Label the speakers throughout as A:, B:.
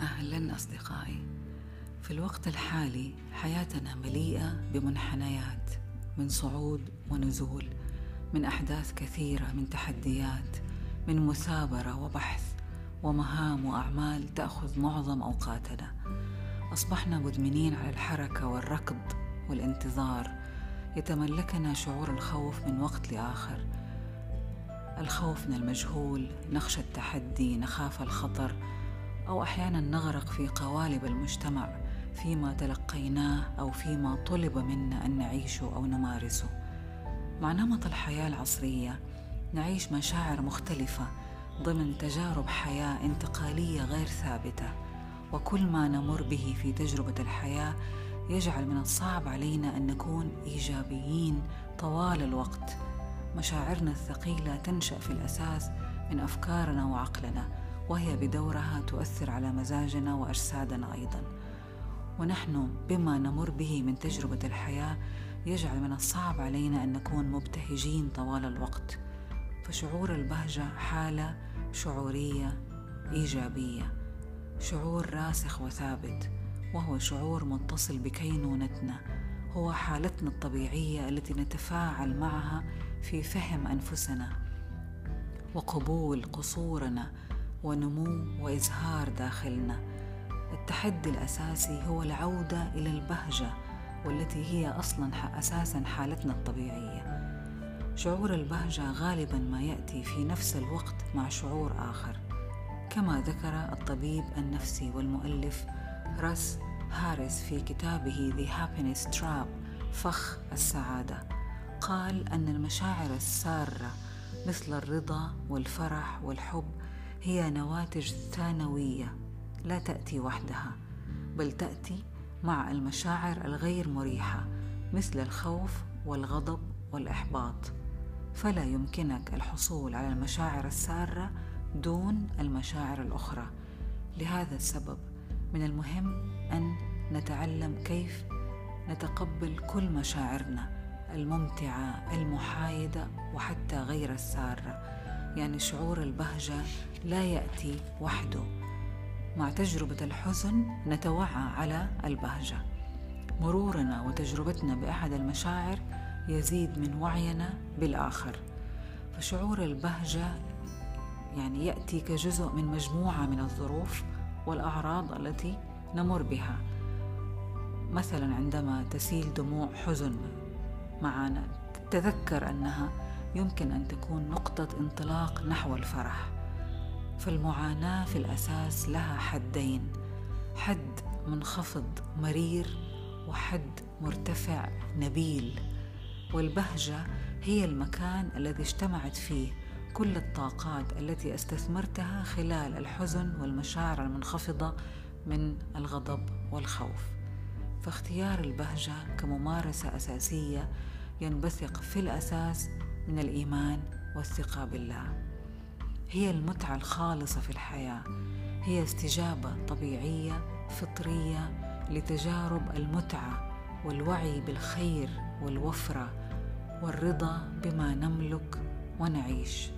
A: أهلا أصدقائي. في الوقت الحالي حياتنا مليئة بمنحنيات من صعود ونزول من أحداث كثيرة من تحديات من مثابرة وبحث ومهام وأعمال تأخذ معظم أوقاتنا. أصبحنا مدمنين على الحركة والركض والانتظار يتملكنا شعور الخوف من وقت لآخر. الخوف من المجهول نخشى التحدي نخاف الخطر أو أحيانا نغرق في قوالب المجتمع فيما تلقيناه أو فيما طلب منا أن نعيشه أو نمارسه. مع نمط الحياة العصرية نعيش مشاعر مختلفة ضمن تجارب حياة انتقالية غير ثابتة وكل ما نمر به في تجربة الحياة يجعل من الصعب علينا أن نكون إيجابيين طوال الوقت. مشاعرنا الثقيلة تنشأ في الأساس من أفكارنا وعقلنا وهي بدورها تؤثر على مزاجنا وأجسادنا أيضا. ونحن بما نمر به من تجربة الحياة يجعل من الصعب علينا أن نكون مبتهجين طوال الوقت. فشعور البهجة حالة شعورية إيجابية شعور راسخ وثابت وهو شعور متصل بكينونتنا. هو حالتنا الطبيعية التي نتفاعل معها في فهم أنفسنا وقبول قصورنا ونمو وإزهار داخلنا. التحدي الأساسي هو العودة إلى البهجة والتي هي أصلا أساسا حالتنا الطبيعية. شعور البهجة غالبا ما يأتي في نفس الوقت مع شعور آخر. كما ذكر الطبيب النفسي والمؤلف راس هاريس في كتابه The Happiness Trap فخ السعادة. قال أن المشاعر السارة مثل الرضا والفرح والحب هي نواتج ثانوية لا تأتي وحدها بل تأتي مع المشاعر الغير مريحة مثل الخوف والغضب والإحباط. فلا يمكنك الحصول على المشاعر السارة دون المشاعر الأخرى. لهذا السبب من المهم أن نتعلم كيف نتقبل كل مشاعرنا الممتعة المحايدة وحتى غير السارة. يعني شعور البهجة لا يأتي وحده. مع تجربة الحزن نتوعى على البهجة. مرورنا وتجربتنا بأحد المشاعر يزيد من وعينا بالآخر. فشعور البهجة يعني يأتي كجزء من مجموعة من الظروف والأعراض التي نمر بها. مثلا عندما تسيل دموع حزن معنا تذكر أنها يمكن أن تكون نقطة انطلاق نحو الفرح. فالمعاناة في الأساس لها حدين حد منخفض مرير وحد مرتفع نبيل. والبهجة هي المكان الذي اجتمعت فيه. كل الطاقات التي استثمرتها خلال الحزن والمشاعر المنخفضة من الغضب والخوف. فاختيار البهجة كممارسة أساسية ينبثق في الأساس من الإيمان والثقة بالله. هي المتعة الخالصة في الحياة. هي استجابة طبيعية فطرية لتجارب المتعة والوعي بالخير والوفرة والرضا بما نملك ونعيش.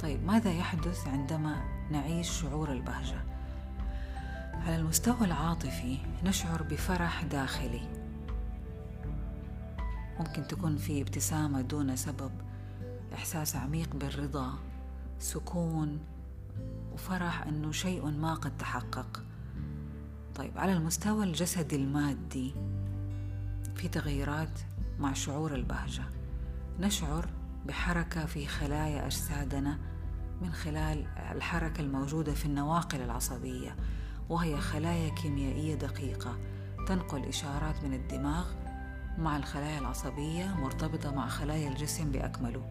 A: طيب ماذا يحدث عندما نعيش شعور البهجة؟ على المستوى العاطفي نشعر بفرح داخلي. ممكن تكون في ابتسامة دون سبب إحساس عميق بالرضا سكون وفرح أنه شيء ما قد تحقق. طيب على المستوى الجسدي المادي في تغيرات مع شعور البهجة نشعر بحركة في خلايا أجسادنا من خلال الحركة الموجودة في النواقل العصبية وهي خلايا كيميائية دقيقة تنقل إشارات من الدماغ مع الخلايا العصبية مرتبطة مع خلايا الجسم بأكمله.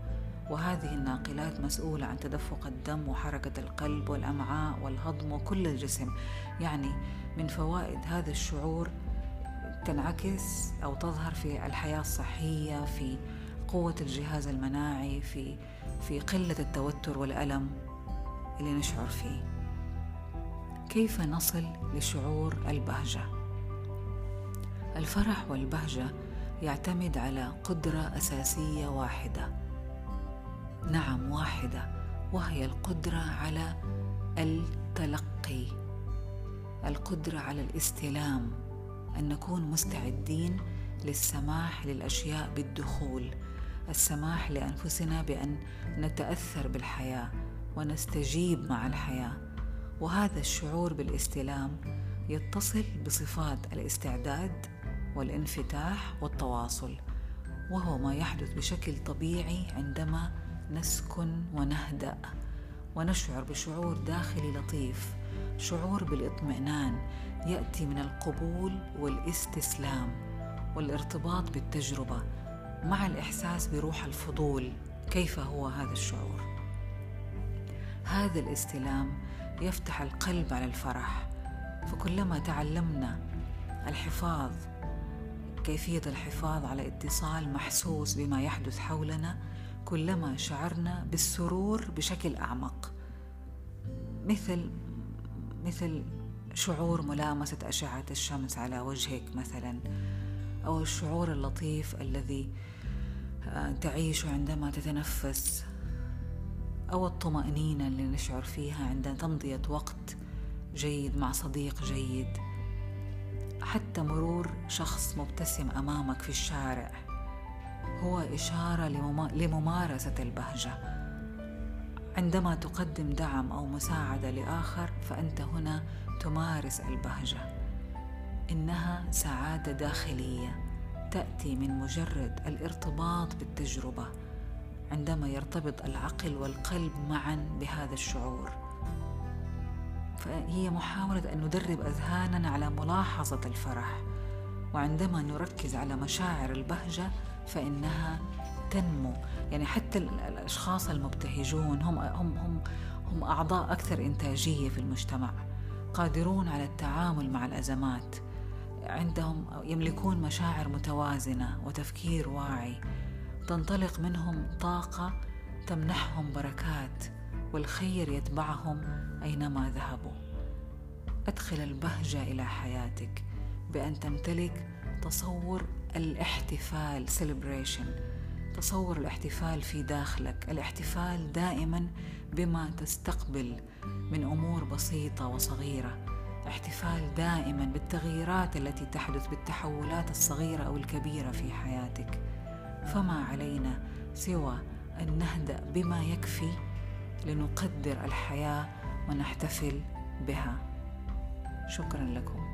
A: وهذه الناقلات مسؤولة عن تدفق الدم وحركة القلب والأمعاء والهضم وكل الجسم. يعني من فوائد هذا الشعور تنعكس أو تظهر في الحياة الصحية في قوة الجهاز المناعي في في قلة التوتر والألم اللي نشعر فيه. كيف نصل لشعور البهجة؟ الفرح والبهجة يعتمد على قدرة أساسية واحدة. نعم واحدة وهي القدرة على التلقي. القدرة على الاستلام. أن نكون مستعدين للسماح للأشياء بالدخول. السماح لأنفسنا بأن نتأثر بالحياة ونستجيب مع الحياة. وهذا الشعور بالاستلام يتصل بصفات الاستعداد والانفتاح والتواصل وهو ما يحدث بشكل طبيعي عندما نسكن ونهدأ. ونشعر بشعور داخلي لطيف شعور بالاطمئنان يأتي من القبول والاستسلام والارتباط بالتجربة. مع الإحساس بروح الفضول كيف هو هذا الشعور؟ هذا الاستلام يفتح القلب على الفرح. فكلما تعلمنا الحفاظ كيفية الحفاظ على اتصال محسوس بما يحدث حولنا كلما شعرنا بالسرور بشكل أعمق. مثل مثل شعور ملامسة أشعة الشمس على وجهك مثلا. أو الشعور اللطيف الذي آه، تعيشه عندما تتنفس أو الطمأنينة اللي نشعر فيها عند تمضية وقت جيد مع صديق جيد. حتى مرور شخص مبتسم أمامك في الشارع هو إشارة لممارسة البهجة. عندما تقدم دعم أو مساعدة لآخر فأنت هنا تمارس البهجة. إنها سعادة داخلية تأتي من مجرد الارتباط بالتجربة عندما يرتبط العقل والقلب معا بهذا الشعور. فهي محاولة أن ندرب اذهاننا على ملاحظة الفرح وعندما نركز على مشاعر البهجة فإنها تنمو. يعني حتى الأشخاص المبتهجون هم هم هم هم أعضاء أكثر إنتاجية في المجتمع قادرون على التعامل مع الأزمات. عندهم يملكون مشاعر متوازنة وتفكير واعي. تنطلق منهم طاقة تمنحهم بركات والخير يتبعهم أينما ذهبوا. أدخل البهجة إلى حياتك بأن تمتلك تصور الاحتفال celebration تصور الاحتفال في داخلك الاحتفال دائما بما تستقبل من أمور بسيطة وصغيرة. احتفال دائما بالتغييرات التي تحدث بالتحولات الصغيرة أو الكبيرة في حياتك. فما علينا سوى أن نهدأ بما يكفي لنقدر الحياة ونحتفل بها. شكرا لكم.